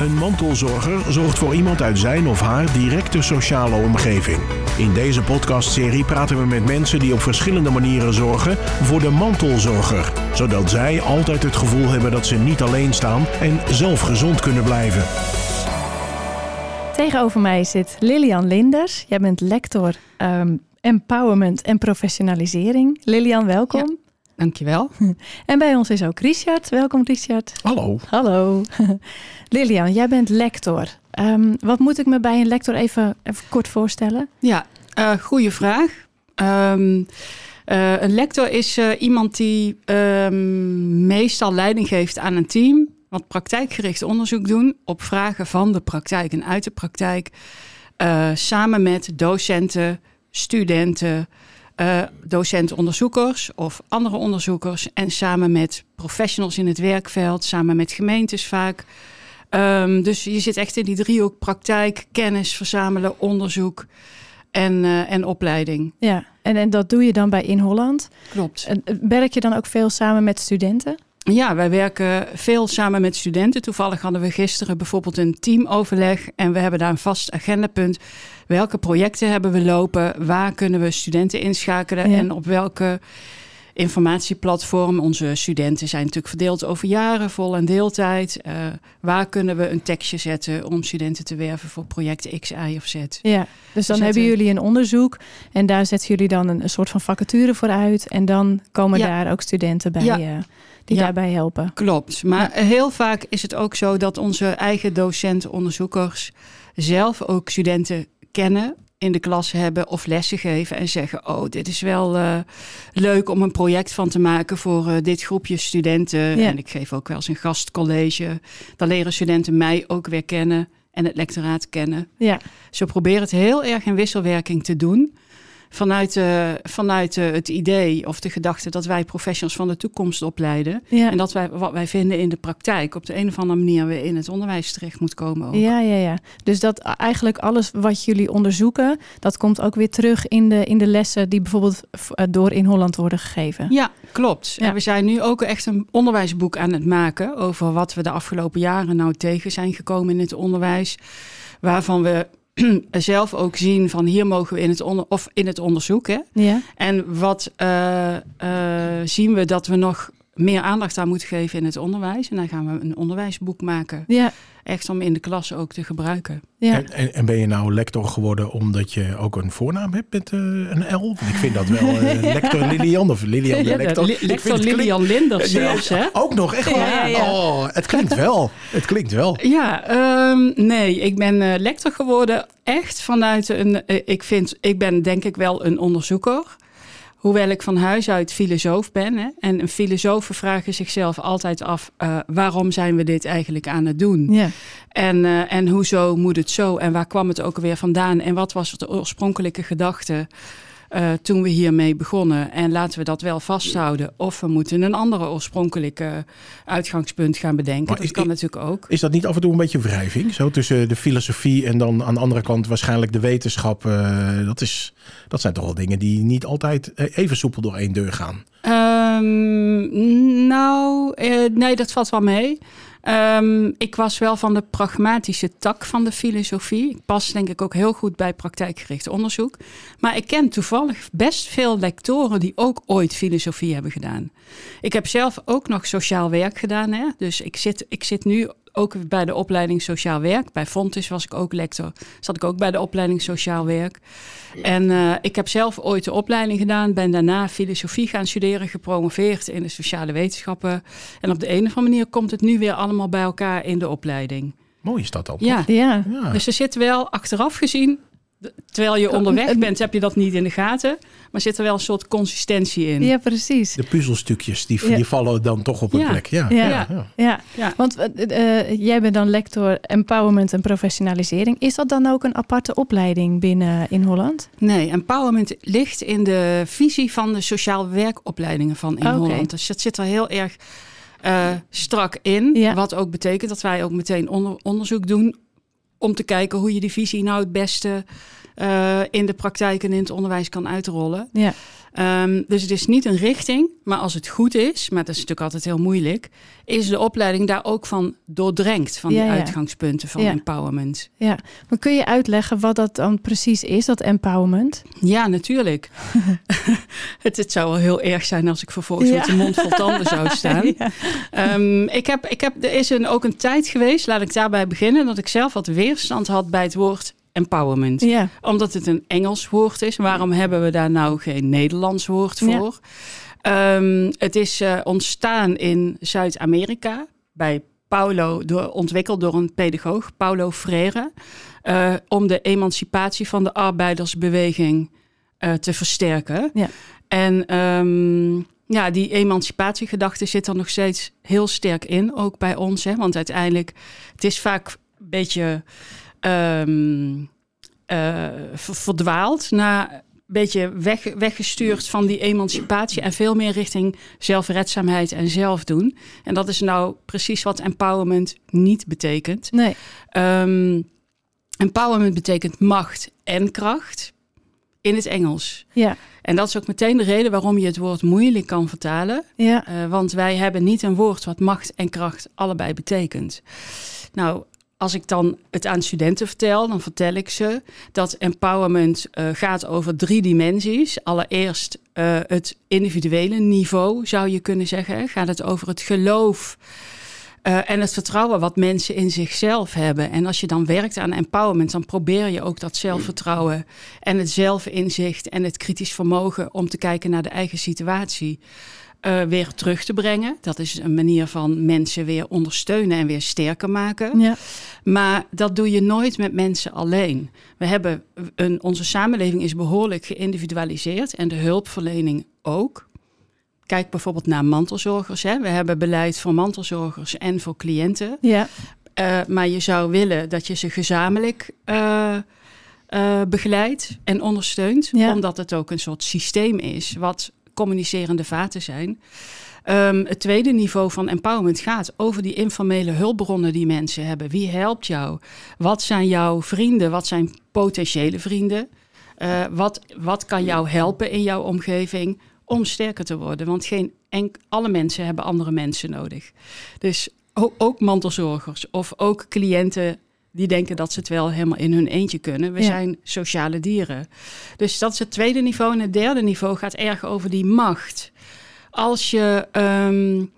Een mantelzorger zorgt voor iemand uit zijn of haar directe sociale omgeving. In deze podcastserie praten we met mensen die op verschillende manieren zorgen voor de mantelzorger, zodat zij altijd het gevoel hebben dat ze niet alleen staan en zelf gezond kunnen blijven. Tegenover mij zit Lilian Linders. Jij bent lector ehm, empowerment en professionalisering. Lilian, welkom. Dankjewel. En bij ons is ook Richard. Welkom Richard. Hallo. Hallo. Lilian, jij bent lector. Ehm, wat moet ik me bij een lector even, even kort voorstellen? Ja, uh, goede vraag. Um, uh, een lector is uh, iemand die um, meestal leiding geeft aan een team, wat praktijkgericht onderzoek doen op vragen van de praktijk en uit de praktijk, samen met docenten, studenten, uh, docenten-onderzoekers of andere onderzoekers. En samen met professionals in het werkveld, samen met gemeentes vaak. Um, dus je zit echt in die driehoek praktijk, kennis verzamelen, onderzoek en, uh, en opleiding. Ja, en, en dat doe je dan bij In Holland. Klopt. En werk je dan ook veel samen met studenten? Ja, wij werken veel samen met studenten. Toevallig hadden we gisteren bijvoorbeeld een teamoverleg en we hebben daar een vast agendapunt. Welke projecten hebben we lopen? Waar kunnen we studenten inschakelen? Ja. En op welke informatieplatform? Onze studenten zijn natuurlijk verdeeld over jaren, vol- en deeltijd. Uh, waar kunnen we een tekstje zetten om studenten te werven voor project X, Y of Z? Ja, dus dan hebben jullie een onderzoek en daar zetten jullie dan een, een soort van vacature voor uit. En dan komen ja. daar ook studenten bij. Ja. Uh, die ja, daarbij helpen. Klopt. Maar heel vaak is het ook zo dat onze eigen docenten, onderzoekers zelf ook studenten kennen in de klas hebben of lessen geven en zeggen: Oh, dit is wel uh, leuk om een project van te maken voor uh, dit groepje studenten. Ja. En ik geef ook wel eens een gastcollege. Dan leren studenten mij ook weer kennen en het lectoraat kennen. Ja. Zo proberen het heel erg in wisselwerking te doen vanuit, uh, vanuit uh, het idee of de gedachte dat wij professionals van de toekomst opleiden. Ja. En dat wij wat wij vinden in de praktijk op de een of andere manier weer in het onderwijs terecht moet komen. Ook. Ja, ja, ja. Dus dat eigenlijk alles wat jullie onderzoeken, dat komt ook weer terug in de, in de lessen die bijvoorbeeld door in Holland worden gegeven. Ja, klopt. Ja. En we zijn nu ook echt een onderwijsboek aan het maken over wat we de afgelopen jaren nou tegen zijn gekomen in het onderwijs. Waarvan we zelf ook zien van hier mogen we in het, onder, of in het onderzoek. Hè? Ja. En wat uh, uh, zien we dat we nog meer aandacht aan moeten geven in het onderwijs. En dan gaan we een onderwijsboek maken. Ja. Echt om in de klas ook te gebruiken. Ja. En, en, en ben je nou lector geworden omdat je ook een voornaam hebt met uh, een L? Ik vind dat wel uh, lector Lilian of Lilian de ja, lector. Li lector Lilian Linders zelfs, hè? Ook nog, echt waar? Ja, oh, het klinkt wel. Het klinkt wel. Ja, um, nee, ik ben uh, lector geworden echt vanuit een... ik, vind, ik ben denk ik wel een onderzoeker. Hoewel ik van huis uit filosoof ben. Hè, en filosofen vragen zichzelf altijd af: uh, waarom zijn we dit eigenlijk aan het doen? Ja. En, uh, en hoezo moet het zo? En waar kwam het ook alweer vandaan? En wat was de oorspronkelijke gedachte? Uh, toen we hiermee begonnen. En laten we dat wel vasthouden. Of we moeten een andere oorspronkelijke uitgangspunt gaan bedenken. Maar dat is, kan natuurlijk ook. Is dat niet af en toe een beetje wrijving? Zo tussen de filosofie en dan aan de andere kant waarschijnlijk de wetenschap. Uh, dat, is, dat zijn toch wel dingen die niet altijd even soepel door één deur gaan. Um, nou, uh, nee, dat valt wel mee. Um, ik was wel van de pragmatische tak van de filosofie. Ik pas denk ik ook heel goed bij praktijkgericht onderzoek. Maar ik ken toevallig best veel lectoren die ook ooit filosofie hebben gedaan. Ik heb zelf ook nog sociaal werk gedaan. Hè? Dus ik zit, ik zit nu ook bij de opleiding Sociaal Werk. Bij Fontis was ik ook lector. Zat ik ook bij de opleiding Sociaal Werk. En uh, ik heb zelf ooit de opleiding gedaan. Ben daarna filosofie gaan studeren. Gepromoveerd in de sociale wetenschappen. En op de een of andere manier komt het nu weer allemaal bij elkaar in de opleiding. Mooi is dat dan. Ja. ja. ja. Dus er zit wel achteraf gezien Terwijl je onderweg bent, heb je dat niet in de gaten. Maar zit er wel een soort consistentie in. Ja, precies. De puzzelstukjes, die, ja. die vallen dan toch op een ja. plek. Ja, ja. ja. ja. ja. Want uh, jij bent dan lector empowerment en professionalisering. Is dat dan ook een aparte opleiding binnen in Holland? Nee, empowerment ligt in de visie van de sociaal werkopleidingen van in okay. Holland. Dus dat zit er heel erg uh, strak in. Ja. Wat ook betekent dat wij ook meteen onder, onderzoek doen om te kijken hoe je die visie nou het beste uh, in de praktijk en in het onderwijs kan uitrollen. Ja. Ehm, dus het is niet een richting, maar als het goed is, maar dat is natuurlijk altijd heel moeilijk, is de opleiding daar ook van doordrenkt, van die uitgangspunten van empowerment. Ja, maar kun je uitleggen wat dat dan precies is, dat empowerment? Ja, natuurlijk. het, het, zou wel heel erg zijn als ik vervolgens met de mond vol tanden zou staan. um, ik heb, ik heb, er is een, ook een tijd geweest, laat ik daarbij beginnen, dat ik zelf wat weerstand had bij het woord empowerment. Ja. Omdat het een Engels woord is. Waarom hebben we daar nou geen Nederlands woord voor? Ehm, het is uh, ontstaan in Zuid-Amerika bij Paulo, door, ontwikkeld door een pedagoog, Paulo Freire, uh, om de emancipatie van de arbeidersbeweging uh, te versterken. Ja. En um, ja, die emancipatiegedachte zit er nog steeds heel sterk in, ook bij ons. Hè? Want uiteindelijk, het is vaak een beetje um, uh, verdwaald naar een beetje weg, weggestuurd van die emancipatie en veel meer richting zelfredzaamheid en zelfdoen. En dat is nou precies wat empowerment niet betekent. Nee. Um, empowerment betekent macht en kracht in het Engels. Ja. En dat is ook meteen de reden waarom je het woord moeilijk kan vertalen. Ja. Uh, want wij hebben niet een woord wat macht en kracht allebei betekent. Nou, als ik dan het aan studenten vertel, dan vertel ik ze dat empowerment uh, gaat over drie dimensies. Allereerst uh, het individuele niveau, zou je kunnen zeggen. Gaat het over het geloof uh, en het vertrouwen wat mensen in zichzelf hebben. En als je dan werkt aan empowerment, dan probeer je ook dat zelfvertrouwen en het zelfinzicht en het kritisch vermogen om te kijken naar de eigen situatie uh, weer terug te brengen. Dat is een manier van mensen weer ondersteunen en weer sterker maken. Ja. Maar dat doe je nooit met mensen alleen. We hebben een, onze samenleving is behoorlijk geïndividualiseerd en de hulpverlening ook. Kijk bijvoorbeeld naar mantelzorgers. Hè. We hebben beleid voor mantelzorgers en voor cliënten. Ja. Uh, maar je zou willen dat je ze gezamenlijk uh, uh, begeleidt en ondersteunt. Ja. Omdat het ook een soort systeem is wat communicerende vaten zijn. Um, het tweede niveau van empowerment gaat over die informele hulpbronnen die mensen hebben. Wie helpt jou? Wat zijn jouw vrienden? Wat zijn potentiële vrienden? Uh, wat, wat kan jou helpen in jouw omgeving om sterker te worden? Want geen enk, alle mensen hebben andere mensen nodig. Dus ook mantelzorgers of ook cliënten die denken dat ze het wel helemaal in hun eentje kunnen. We zijn sociale dieren. Dus dat is het tweede niveau. En het derde niveau gaat erg over die macht. Als je um,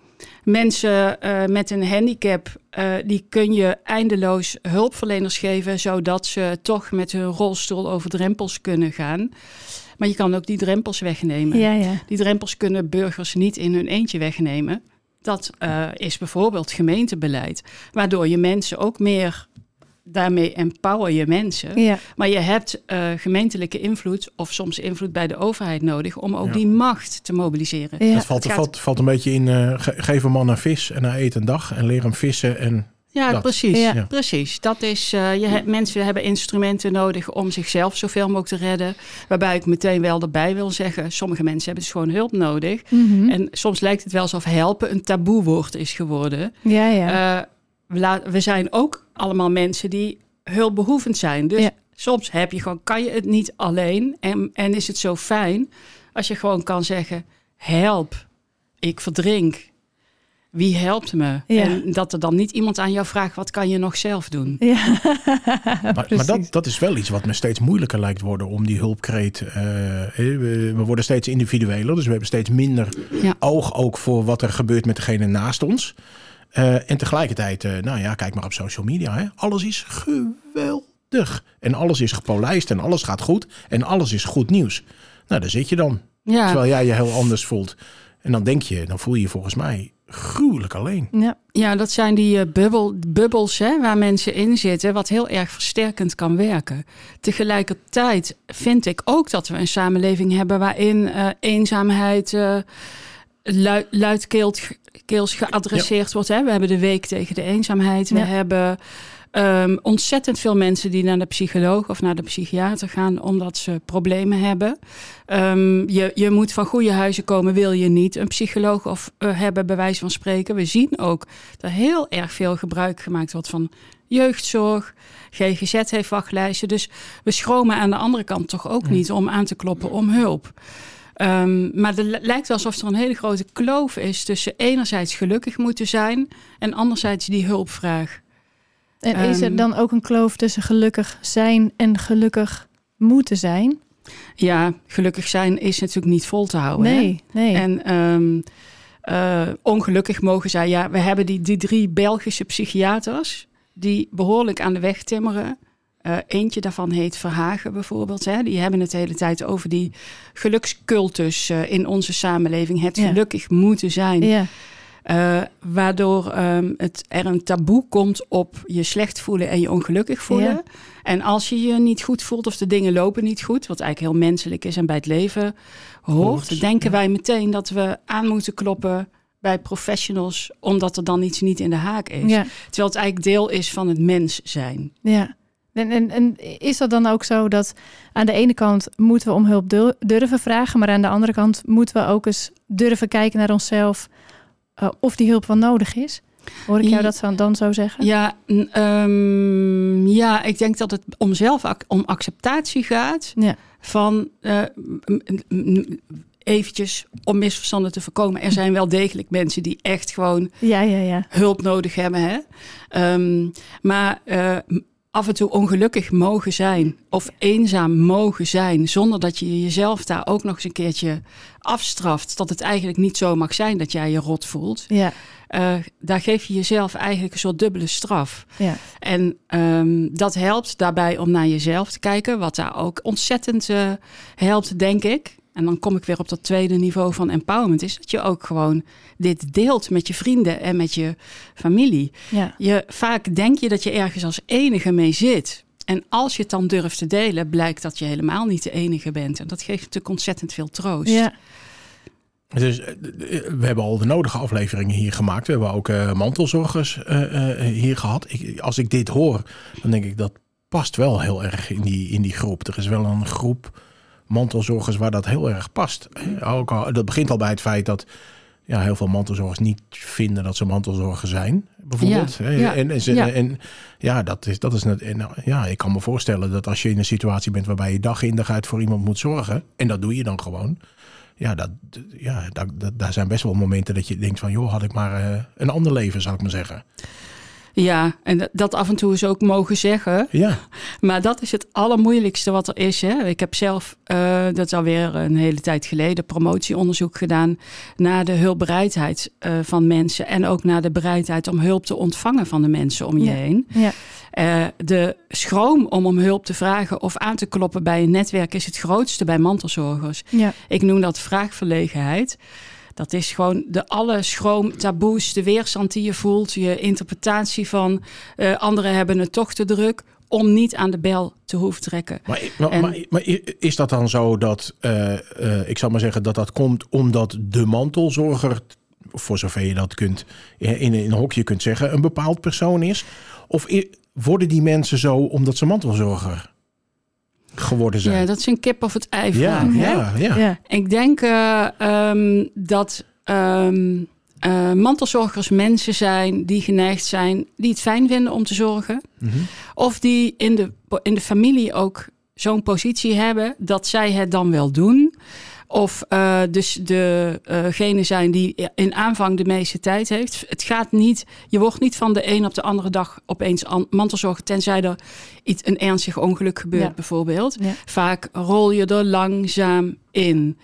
mensen uh, met een handicap, uh, die kun je eindeloos hulpverleners geven, zodat ze toch met hun rolstoel over drempels kunnen gaan. Maar je kan ook die drempels wegnemen. Ja, ja. Die drempels kunnen burgers niet in hun eentje wegnemen. Dat uh, is bijvoorbeeld gemeentebeleid, waardoor je mensen ook meer daarmee empower je mensen. Ja. Maar je hebt uh, gemeentelijke invloed of soms invloed bij de overheid nodig om ook die macht te mobiliseren. Ja. Dat valt, valt, valt een beetje in, uh, geef een man een vis en hij eet een dag en leer hem vissen en ja, dat. precies. Ja. precies. Dat is, uh, je mensen hebben instrumenten nodig om zichzelf zoveel mogelijk te redden. Waarbij ik meteen wel erbij wil zeggen, sommige mensen hebben dus gewoon hulp nodig. Mm -hmm. En soms lijkt het wel alsof helpen een taboewoord is geworden. Ja, ja. Uh, we, we zijn ook allemaal mensen die hulpbehoevend zijn. Dus soms heb je gewoon, kan je het niet alleen. En, en is het zo fijn als je gewoon kan zeggen: help, ik verdrink. Wie helpt me? Ja. En dat er dan niet iemand aan jou vraagt: wat kan je nog zelf doen? Ja. maar, maar dat, dat is wel iets wat me steeds moeilijker lijkt worden om die hulpkreet. Uh, we, we, worden steeds individueler, dus we hebben steeds minder ja. oog ook voor wat er gebeurt met degene naast ons. Uh, en tegelijkertijd, uh, nou ja, kijk maar op social media. Hè. Alles is geweldig. En alles is gepolijst en alles gaat goed. En alles is goed nieuws. Nou, daar zit je dan. Ja. Terwijl jij je heel anders voelt. En dan denk je, dan voel je je volgens mij gruwelijk alleen. Ja, ja dat zijn die uh, bubbel, bubbels hè, waar mensen in zitten, wat heel erg versterkend kan werken. Tegelijkertijd vind ik ook dat we een samenleving hebben waarin uh, eenzaamheid uh, luid, luidkeels keels geadresseerd wordt. Hè? We hebben de week tegen de eenzaamheid. We hebben um, ontzettend veel mensen die naar de psycholoog of naar de psychiater gaan omdat ze problemen hebben. Um, je, je moet van goede huizen komen, wil je niet een psycholoog of uh, hebben, bij wijze van spreken. We zien ook dat heel erg veel gebruik gemaakt wordt van jeugdzorg. GGZ heeft wachtlijsten. Dus we schromen aan de andere kant toch ook niet om aan te kloppen om hulp. Um, maar het lijkt alsof er een hele grote kloof is tussen enerzijds gelukkig moeten zijn en anderzijds die hulpvraag. En is er ehm, dan ook een kloof tussen gelukkig zijn en gelukkig moeten zijn? Ja, gelukkig zijn is natuurlijk niet vol te houden. Nee, hè? nee. En um, uh, ongelukkig mogen zijn. Ja, we hebben die, die drie Belgische psychiaters die behoorlijk aan de weg timmeren. Uh, eentje daarvan heet Verhagen bijvoorbeeld. Hè. Die hebben het de hele tijd over die gelukscultus uh, in onze samenleving. Het gelukkig moeten zijn. Ja. Uh, waardoor um, het, er een taboe komt op je slecht voelen en je ongelukkig voelen. Ja. En als je je niet goed voelt of de dingen lopen niet goed, wat eigenlijk heel menselijk is en bij het leven hoort, Goed. denken wij meteen dat we aan moeten kloppen bij professionals, omdat er dan iets niet in de haak is. Terwijl het eigenlijk deel is van het mens zijn. Ja. En, en, en, is dat dan ook zo dat aan de ene kant moeten we om hulp durven vragen, maar aan de andere kant moeten we ook eens durven kijken naar onszelf uh, of die hulp wel nodig is? Hoor ik jou dat dan zo zeggen? Ja, um, ja, ik denk dat het om zelf om acceptatie gaat ja. van uh, eventjes om misverstanden te voorkomen. Er zijn wel degelijk mensen die echt gewoon ja, ja, ja. hulp nodig hebben. Hè? Um, maar uh, af en toe ongelukkig mogen zijn of eenzaam mogen zijn, zonder dat je jezelf daar ook nog eens een keertje afstraft. Dat het eigenlijk niet zo mag zijn dat jij je rot voelt. Ja. Uh, daar geef je jezelf eigenlijk een soort dubbele straf. Ja. En um, dat helpt daarbij om naar jezelf te kijken, wat daar ook ontzettend uh, helpt, denk ik. En dan kom ik weer op dat tweede niveau van empowerment. Is dat je ook gewoon dit deelt met je vrienden en met je familie. Ja. Je, vaak denk je dat je ergens als enige mee zit. En als je het dan durft te delen, blijkt dat je helemaal niet de enige bent. En dat geeft natuurlijk ontzettend veel troost. Ja. Dus we hebben al de nodige afleveringen hier gemaakt. We hebben ook uh, mantelzorgers uh, uh, hier gehad. Ik, als ik dit hoor, dan denk ik dat past wel heel erg in die, in die groep. Er is wel een groep mantelzorgers waar dat heel erg past. Ook al, dat begint al bij het feit dat ja, heel veel mantelzorgers niet vinden dat ze mantelzorger zijn, bijvoorbeeld. Ja, ja, en, en, ja. en, ja, dat is, dat is net. En, ja, ik kan me voorstellen dat als je in een situatie bent waarbij je dag in dag uit voor iemand moet zorgen, en dat doe je dan gewoon. Ja, dat, ja dat, daar zijn best wel momenten dat je denkt van, joh, had ik maar uh, een ander leven, zou ik maar zeggen. Ja, en dat af en toe is ook mogen zeggen. Ja. Maar dat is het allermoeilijkste wat er is. Hè? Ik heb zelf, uh, dat is alweer een hele tijd geleden, promotieonderzoek gedaan naar de hulpbereidheid uh, van mensen. En ook naar de bereidheid om hulp te ontvangen van de mensen om je ja. heen. Ja. Uh, de schroom om om hulp te vragen of aan te kloppen bij een netwerk is het grootste bij mantelzorgers. Ja. Ik noem dat vraagverlegenheid. Dat is gewoon de alle schroom, taboes, de weerstand die je voelt, je interpretatie van uh, anderen hebben het toch te druk om niet aan de bel te hoeven trekken. Maar, maar, en, maar, maar is dat dan zo dat, uh, uh, ik zal maar zeggen, dat dat komt omdat de mantelzorger, voor zover je dat kunt, in, in een hokje kunt zeggen, een bepaald persoon is? Of worden die mensen zo omdat ze mantelzorger geworden zijn. Ja, dat is een kip of het ei vraag. Ja, ja, ja. ja. Ik denk uh, um, dat um, uh, mantelzorgers mensen zijn die geneigd zijn, die het fijn vinden om te zorgen. Mm -hmm. Of die in de, in de familie ook zo'n positie hebben dat zij het dan wel doen. Of uh, dus degene uh zijn die in aanvang de meeste tijd heeft. Het gaat niet, je wordt niet van de een op de andere dag opeens mantelzorger, tenzij er iets, een ernstig ongeluk gebeurt, Ja. bijvoorbeeld. Ja. Vaak rol je er langzaam in.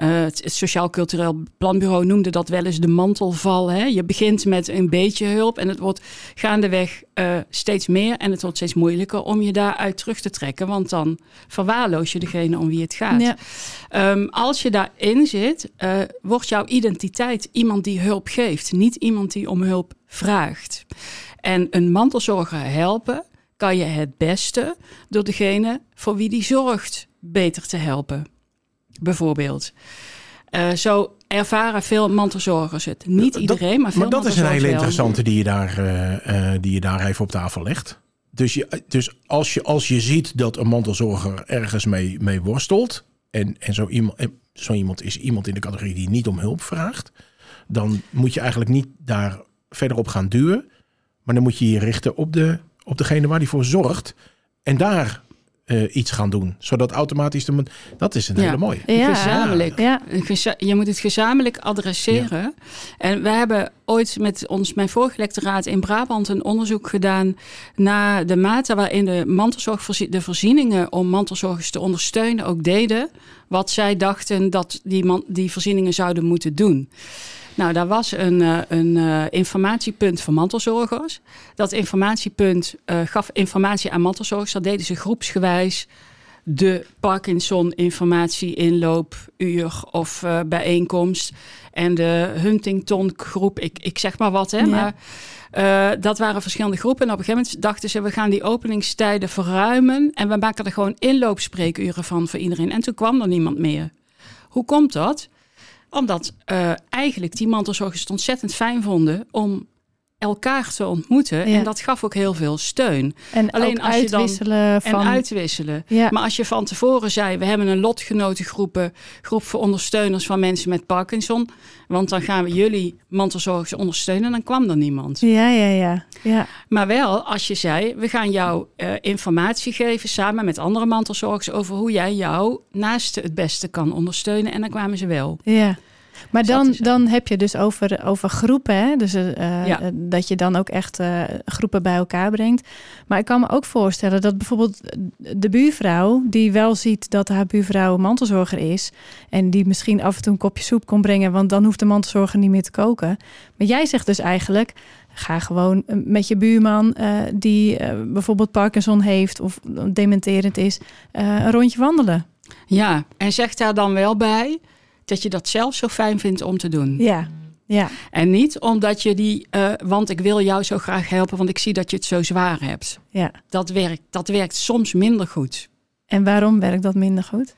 Uh, het, Sociaal Cultureel Planbureau noemde dat wel eens de mantelval. Hè? Je begint met een beetje hulp en het wordt gaandeweg uh, steeds meer. En het wordt steeds moeilijker om je daaruit terug te trekken. Want dan verwaarloos je degene om wie het gaat. Ja. Um, als je daarin zit, uh, wordt jouw identiteit iemand die hulp geeft. Niet iemand die om hulp vraagt. En een mantelzorger helpen kan je het beste door degene voor wie die zorgt beter te helpen bijvoorbeeld. Uh, zo ervaren veel mantelzorgers het. Niet dat, iedereen, maar veel Maar dat is een hele interessante die je, daar, uh, uh, die je daar even op tafel legt. Dus, je, dus als, je, als je ziet dat een mantelzorger ergens mee, mee worstelt... en, en zo, iemand, zo iemand is iemand in de categorie die niet om hulp vraagt... dan moet je eigenlijk niet daar verder op gaan duwen... maar dan moet je je richten op, de, op degene waar die voor zorgt... en daar eh, iets gaan doen. Zodat automatisch de. Dat is een Ja. hele mooie. Ja. Gezamenlijk. Ja. Je moet het gezamenlijk adresseren. En we hebben ooit met ons, mijn vorige lectoraat in Brabant een onderzoek gedaan naar de mate waarin de mantelzorg, de voorzieningen om mantelzorgers te ondersteunen ook deden wat zij dachten dat die, man, die voorzieningen zouden moeten doen. Nou, daar was een, eh, een eh, informatiepunt voor mantelzorgers. Dat informatiepunt eh, gaf informatie aan mantelzorgers. Dat deden ze groepsgewijs de Parkinson-informatie inloopuur of bijeenkomst. En de Huntington-groep, ik, ik zeg maar wat, hè. Ja. Maar dat waren verschillende groepen. En op een gegeven moment dachten ze, we gaan die openingstijden verruimen. En we maken er gewoon inloopspreekuren van voor iedereen. En toen kwam er niemand meer. Hoe komt dat? Omdat eh, eigenlijk die mantelzorgers het ontzettend fijn vonden om elkaar te ontmoeten. Ja. En dat gaf ook heel veel steun. En Alleen als je dan- uitwisselen van... En uitwisselen. Ja. Maar als je van tevoren zei, we hebben een lotgenotengroepen, groep voor ondersteuners van mensen met Parkinson. Want dan gaan we jullie mantelzorgers ondersteunen. Dan kwam er niemand. Ja, ja, ja. ja. Maar wel als je zei, we gaan jou eh, informatie geven samen met andere mantelzorgers over hoe jij jouw naaste het beste kan ondersteunen. En dan kwamen ze wel. Ja. Maar dan, dan heb je dus over, over groepen, hè? Dus eh, Ja. eh, dat je dan ook echt eh, groepen bij elkaar brengt. Maar ik kan me ook voorstellen dat bijvoorbeeld de buurvrouw, die wel ziet dat haar buurvrouw mantelzorger is, en die misschien af en toe een kopje soep kon brengen, want dan hoeft de mantelzorger niet meer te koken. Maar jij zegt dus eigenlijk, ga gewoon met je buurman, die bijvoorbeeld Parkinson heeft of dementerend is, een rondje wandelen. Ja, en zeg daar dan wel bij dat je dat zelf zo fijn vindt om te doen. Ja, ja, En niet omdat je die, eh, want ik wil jou zo graag helpen, want ik zie dat je het zo zwaar hebt. ja. Dat werkt, dat werkt soms minder goed. En waarom werkt dat minder goed?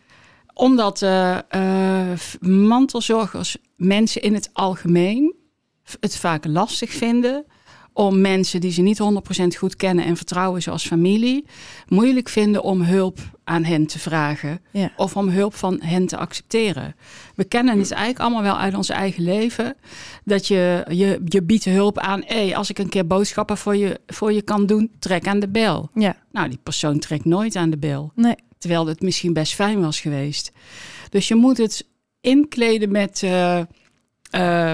Omdat eh, eh, mantelzorgers, mensen in het algemeen, het vaak lastig vinden om mensen die ze niet 100% goed kennen en vertrouwen, zoals familie, moeilijk vinden om hulp aan hen te vragen Ja. of om hulp van hen te accepteren. We kennen het eigenlijk allemaal wel uit ons eigen leven. Dat je, je, je biedt hulp aan, hey, als ik een keer boodschappen voor je, voor je kan doen, trek aan de bel. Ja, Nou, die persoon trekt nooit aan de bel. nee. Terwijl het misschien best fijn was geweest. Dus je moet het inkleden met eh, eh,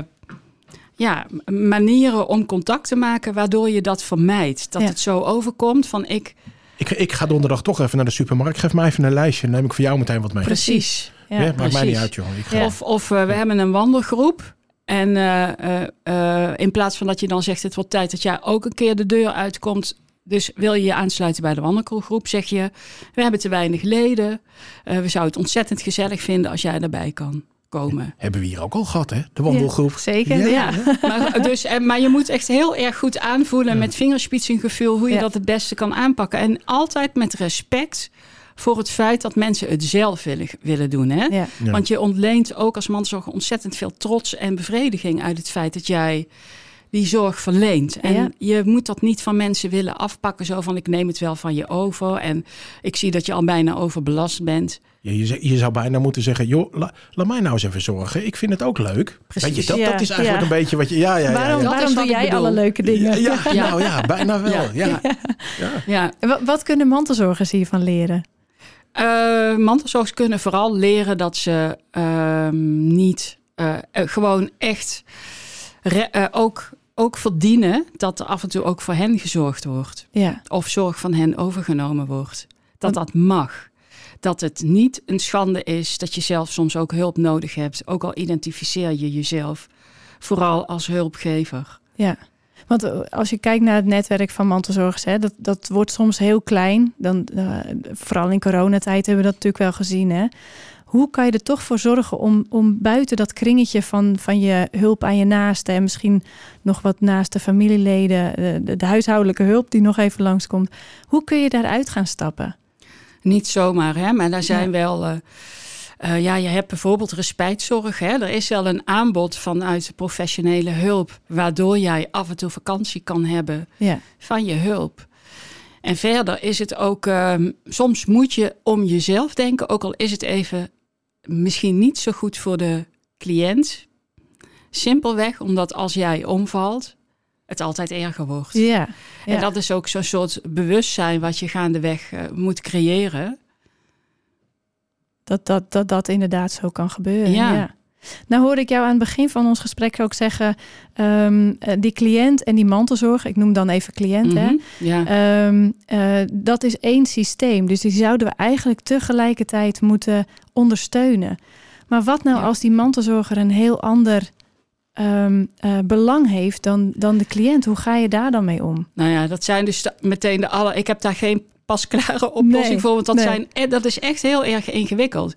ja, manieren om contact te maken, waardoor je dat vermijdt. Dat Ja. het zo overkomt van ik. Ik, ik ga donderdag toch even naar de supermarkt. Geef mij even een lijstje. Dan neem ik voor jou meteen wat mee. Precies. Ja. Ja, maakt mij niet uit, joh. Ik ga- Ja. Of, of eh, we hebben een wandelgroep. En eh, eh, eh, in plaats van dat je dan zegt: Het wordt tijd dat jij ook een keer de deur uitkomt. Dus wil je je aansluiten bij de wandelgroep, zeg je: We hebben te weinig leden. Eh, we zouden het ontzettend gezellig vinden als jij erbij kan komen. Hebben we hier ook al gehad, hè? De wandelgroep. Ja, zeker, Ja. ja. Maar, dus, en, maar je moet echt heel erg goed aanvoelen met vingerspitsengevoel hoe je dat het beste kan aanpakken. En altijd met respect voor het feit dat mensen het zelf willen, willen doen. Hè? Ja. Ja. Want je ontleent ook als mantelzorger ontzettend veel trots en bevrediging uit het feit dat jij die zorg verleent. En Ja. je moet dat niet van mensen willen afpakken, zo van ik neem het wel van je over en ik zie dat je al bijna overbelast bent. Je, je, je zou bijna moeten zeggen, joh, la- laat mij nou eens even zorgen. Ik vind het ook leuk. Precies. Weet je, dat, Ja, dat is eigenlijk ja. een beetje wat je... Ja, ja, ja. waarom ja. Waarom doe jij bedoel. alle leuke dingen? Ja, ja, nou ja, bijna wel. Ja. Ja. Ja, Wat kunnen mantelzorgers hiervan leren? Uh, mantelzorgers kunnen vooral leren dat ze ehm, niet eh, eh, gewoon echt re- eh, ook, ook verdienen dat er af en toe ook voor hen gezorgd wordt. Ja, Of zorg van hen overgenomen wordt. Dat dat mag. Dat het niet een schande is dat je zelf soms ook hulp nodig hebt. Ook al identificeer je jezelf vooral als hulpgever. ja. Want eh, als je kijkt naar het netwerk van mantelzorgers, hè, dat, dat wordt soms heel klein. Dan, eh, vooral in coronatijd hebben we dat natuurlijk wel gezien. Hè. Hoe kan je er toch voor zorgen om, om buiten dat kringetje van, van je hulp aan je naasten... en misschien nog wat naaste familieleden, de, de, de huishoudelijke hulp die nog even langskomt... hoe kun je daaruit gaan stappen? Niet zomaar, hè, maar daar zijn Ja. wel. eh, eh, ja, je hebt bijvoorbeeld respijtzorg. Hè. Er is wel een aanbod vanuit professionele hulp, waardoor jij af en toe vakantie kan hebben Ja, van je hulp. En verder is het ook, ehm, soms moet je om jezelf denken, ook al is het even misschien niet zo goed voor de cliënt. Simpelweg omdat als jij omvalt, het altijd erger wordt. Ja. En dat is ook zo'n soort bewustzijn wat je gaandeweg uh, moet creëren. Dat, dat, dat dat inderdaad zo kan gebeuren. Ja. ja. Nou hoorde ik jou aan het begin van ons gesprek ook zeggen... Um, die cliënt en die mantelzorg, ik noem dan even cliënt, mm -hmm. hè? Ja. Um, uh, dat is één systeem. Dus die zouden we eigenlijk tegelijkertijd moeten ondersteunen. Maar wat nou Ja. als die mantelzorger een heel ander um, uh, belang heeft dan, dan de cliënt? Hoe ga je daar dan mee om? Nou ja, dat zijn dus meteen de alle... Ik heb daar geen pasklare oplossing Nee, voor, want dat, nee. zijn, eh, dat is echt heel erg ingewikkeld.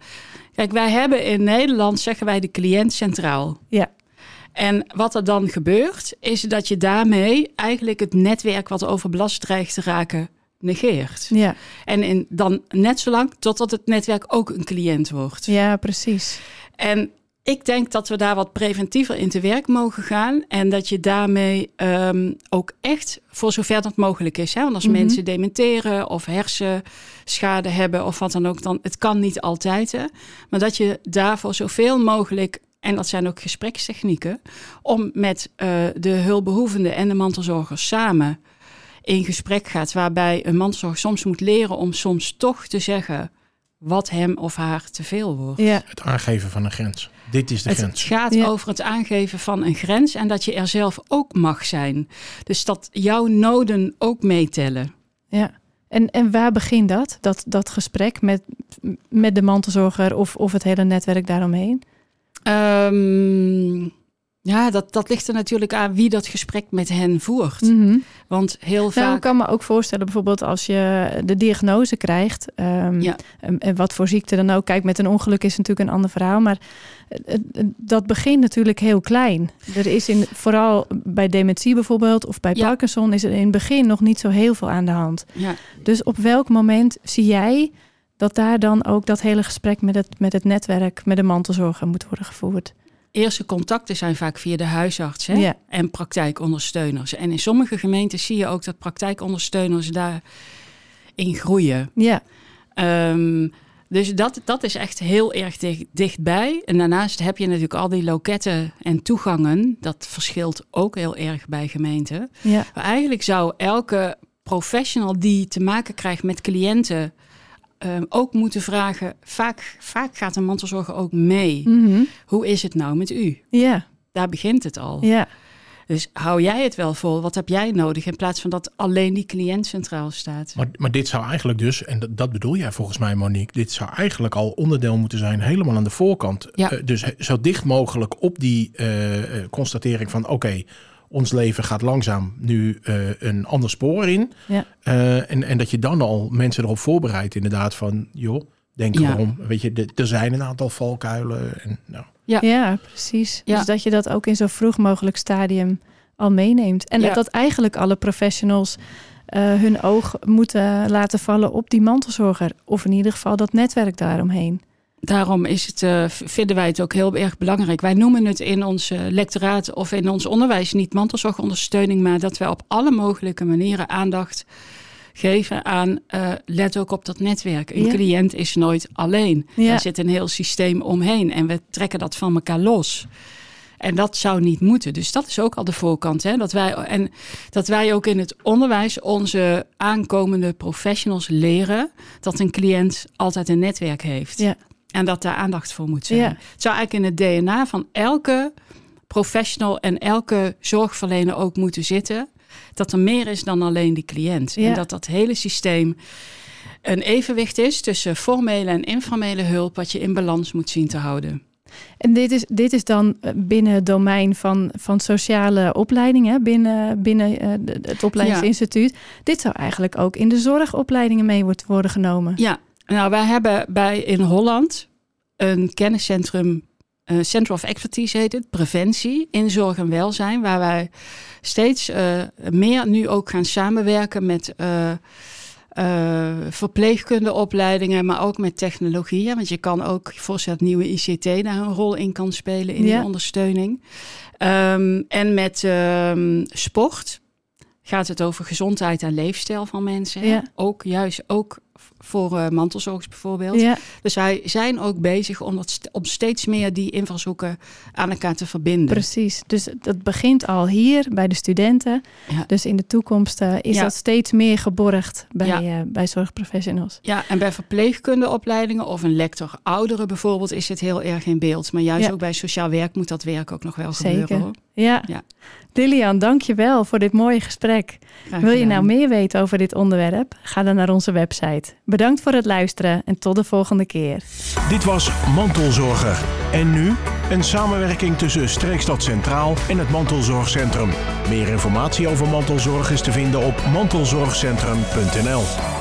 Kijk, wij hebben in Nederland, zeggen wij, de cliënt centraal. Ja. En wat er dan gebeurt, is dat je daarmee eigenlijk het netwerk wat overbelast dreigt te raken, negeert. Ja, En in, dan net zolang totdat het netwerk ook een cliënt wordt. ja precies. En ik denk dat we daar wat preventiever in te werk mogen gaan. En dat je daarmee um, ook echt, voor zover dat mogelijk is. Hè? Want als Mhm. mensen dementeren of hersenschade hebben of wat dan ook, dan het kan niet altijd. Hè? Maar dat je daarvoor zoveel mogelijk, en dat zijn ook gesprekstechnieken, om met uh, de hulpbehoevenden en de mantelzorgers samen in gesprek gaat. Waarbij een mantelzorger soms moet leren om soms toch te zeggen wat hem of haar te veel wordt. Ja, Het aangeven van een grens. Dit is de Het grens. gaat Ja. over het aangeven van een grens en dat je er zelf ook mag zijn. Dus dat jouw noden ook meetellen. ja. En, en waar begint dat? Dat, dat gesprek met, met de mantelzorger of, of het hele netwerk daaromheen? Ehm, ja, dat, dat ligt er natuurlijk aan wie dat gesprek met hen voert. Mhm. Want heel Nou, vaak. ik kan me ook voorstellen, bijvoorbeeld als je de diagnose krijgt, ehm, Ja. en, en wat voor ziekte dan ook. Kijk, met een ongeluk is natuurlijk een ander verhaal, maar eh, eh, dat begint natuurlijk heel klein. Er is in, vooral bij dementie bijvoorbeeld, of bij Ja. Parkinson, is er in het begin nog niet zo heel veel aan de hand. Ja, Dus op welk moment zie jij dat daar dan ook dat hele gesprek met het, met het netwerk, met de mantelzorger moet worden gevoerd? Eerste contacten zijn vaak via de huisarts hè? Ja. en praktijkondersteuners. En in sommige gemeenten zie je ook dat praktijkondersteuners daarin groeien. Ja, Ehm, dus dat, dat is echt heel erg dicht, dichtbij. En daarnaast heb je natuurlijk al die loketten en toegangen. Dat verschilt ook heel erg bij gemeenten. ja, Maar eigenlijk zou elke professional die te maken krijgt met cliënten... ehm, ook moeten vragen, vaak, vaak gaat een mantelzorger ook mee. Mhm. Hoe is het nou met u? ja, Daar begint het al. ja. Dus hou jij het wel vol? Wat heb jij nodig? In plaats van dat alleen die cliënt centraal staat. Maar, maar dit zou eigenlijk dus, en dat, dat bedoel jij volgens mij Monique, dit zou eigenlijk al onderdeel moeten zijn helemaal aan de voorkant. Ja. Eh, dus zo dicht mogelijk op die eh, eh, constatering van oké, ons leven gaat langzaam nu eh, een ander spoor in. Ja. Eh, en, en dat je dan al mensen erop voorbereidt inderdaad van joh, denk Ja. erom. Weet je, de- er zijn een aantal valkuilen. En, nou, Ja. Ja, precies. Ja. Dus dat je dat ook in zo vroeg mogelijk stadium al meeneemt. En Ja. dat eigenlijk alle professionals eh, hun oog moeten laten vallen op die mantelzorger. Of in ieder geval dat netwerk daaromheen. Daarom is het, eh, vinden wij het ook heel erg belangrijk. Wij noemen het in ons eh, lectoraat of in ons onderwijs niet mantelzorgondersteuning, maar dat wij op alle mogelijke manieren aandacht geven aan eh, let ook op dat netwerk. Een Ja. cliënt is nooit alleen. Ja. Er zit een heel systeem omheen en we trekken dat van elkaar los. En dat zou niet moeten. Dus dat is ook al de voorkant. Hè? Dat, wij, en dat wij ook in het onderwijs onze aankomende professionals leren dat een cliënt altijd een netwerk heeft. Ja. En dat daar aandacht voor moet zijn. Ja. Het zou eigenlijk in het DNA van elke professional en elke zorgverlener ook moeten zitten. Dat er meer is dan alleen die cliënt. Ja. En dat dat hele systeem een evenwicht is tussen formele en informele hulp, wat je in balans moet zien te houden. En dit is, dit is dan eh, binnen het domein van, van sociale opleidingen, binnen, binnen eh, het opleidingsinstituut. Dit zou eigenlijk ook in de zorgopleidingen mee wordt- worden genomen. Ja, nou, wij hebben bij in Holland een kenniscentrum, eh Center of Expertise heet het, preventie in zorg en welzijn, waar wij steeds eh, meer nu ook gaan samenwerken met eh verpleegkundeopleidingen, maar ook met technologieën. Want je kan ook voorstellen dat nieuwe ICT daar een rol in kan spelen in Ja. die ondersteuning. Ehm, en met ehm, sport gaat het over gezondheid en leefstijl van mensen. Ja. Ook juist ook voor uh, mantelzorgers bijvoorbeeld. Ja, Dus wij zijn ook bezig om, dat st- om steeds meer die invalshoeken aan elkaar te verbinden. precies. Dus dat begint al hier bij de studenten. Ja. Dus in de toekomst eh, is Ja. dat steeds meer geborgd bij, eh, bij zorgprofessionals. Ja, en bij verpleegkundeopleidingen of een lector ouderen bijvoorbeeld is het heel erg in beeld. Maar juist ook bij sociaal werk moet dat werk ook nog wel Zeker. gebeuren. Hoor. Ja. Ja. Lilian, dank je wel voor dit mooie gesprek. Wil je nou meer weten over dit onderwerp? Ga dan naar onze website. Bedankt voor het luisteren en tot de volgende keer. Dit was Mantelzorger. En nu een samenwerking tussen Streekstad Centraal en het Mantelzorgcentrum. Meer informatie over mantelzorg is te vinden op mantelzorgcentrum.nl.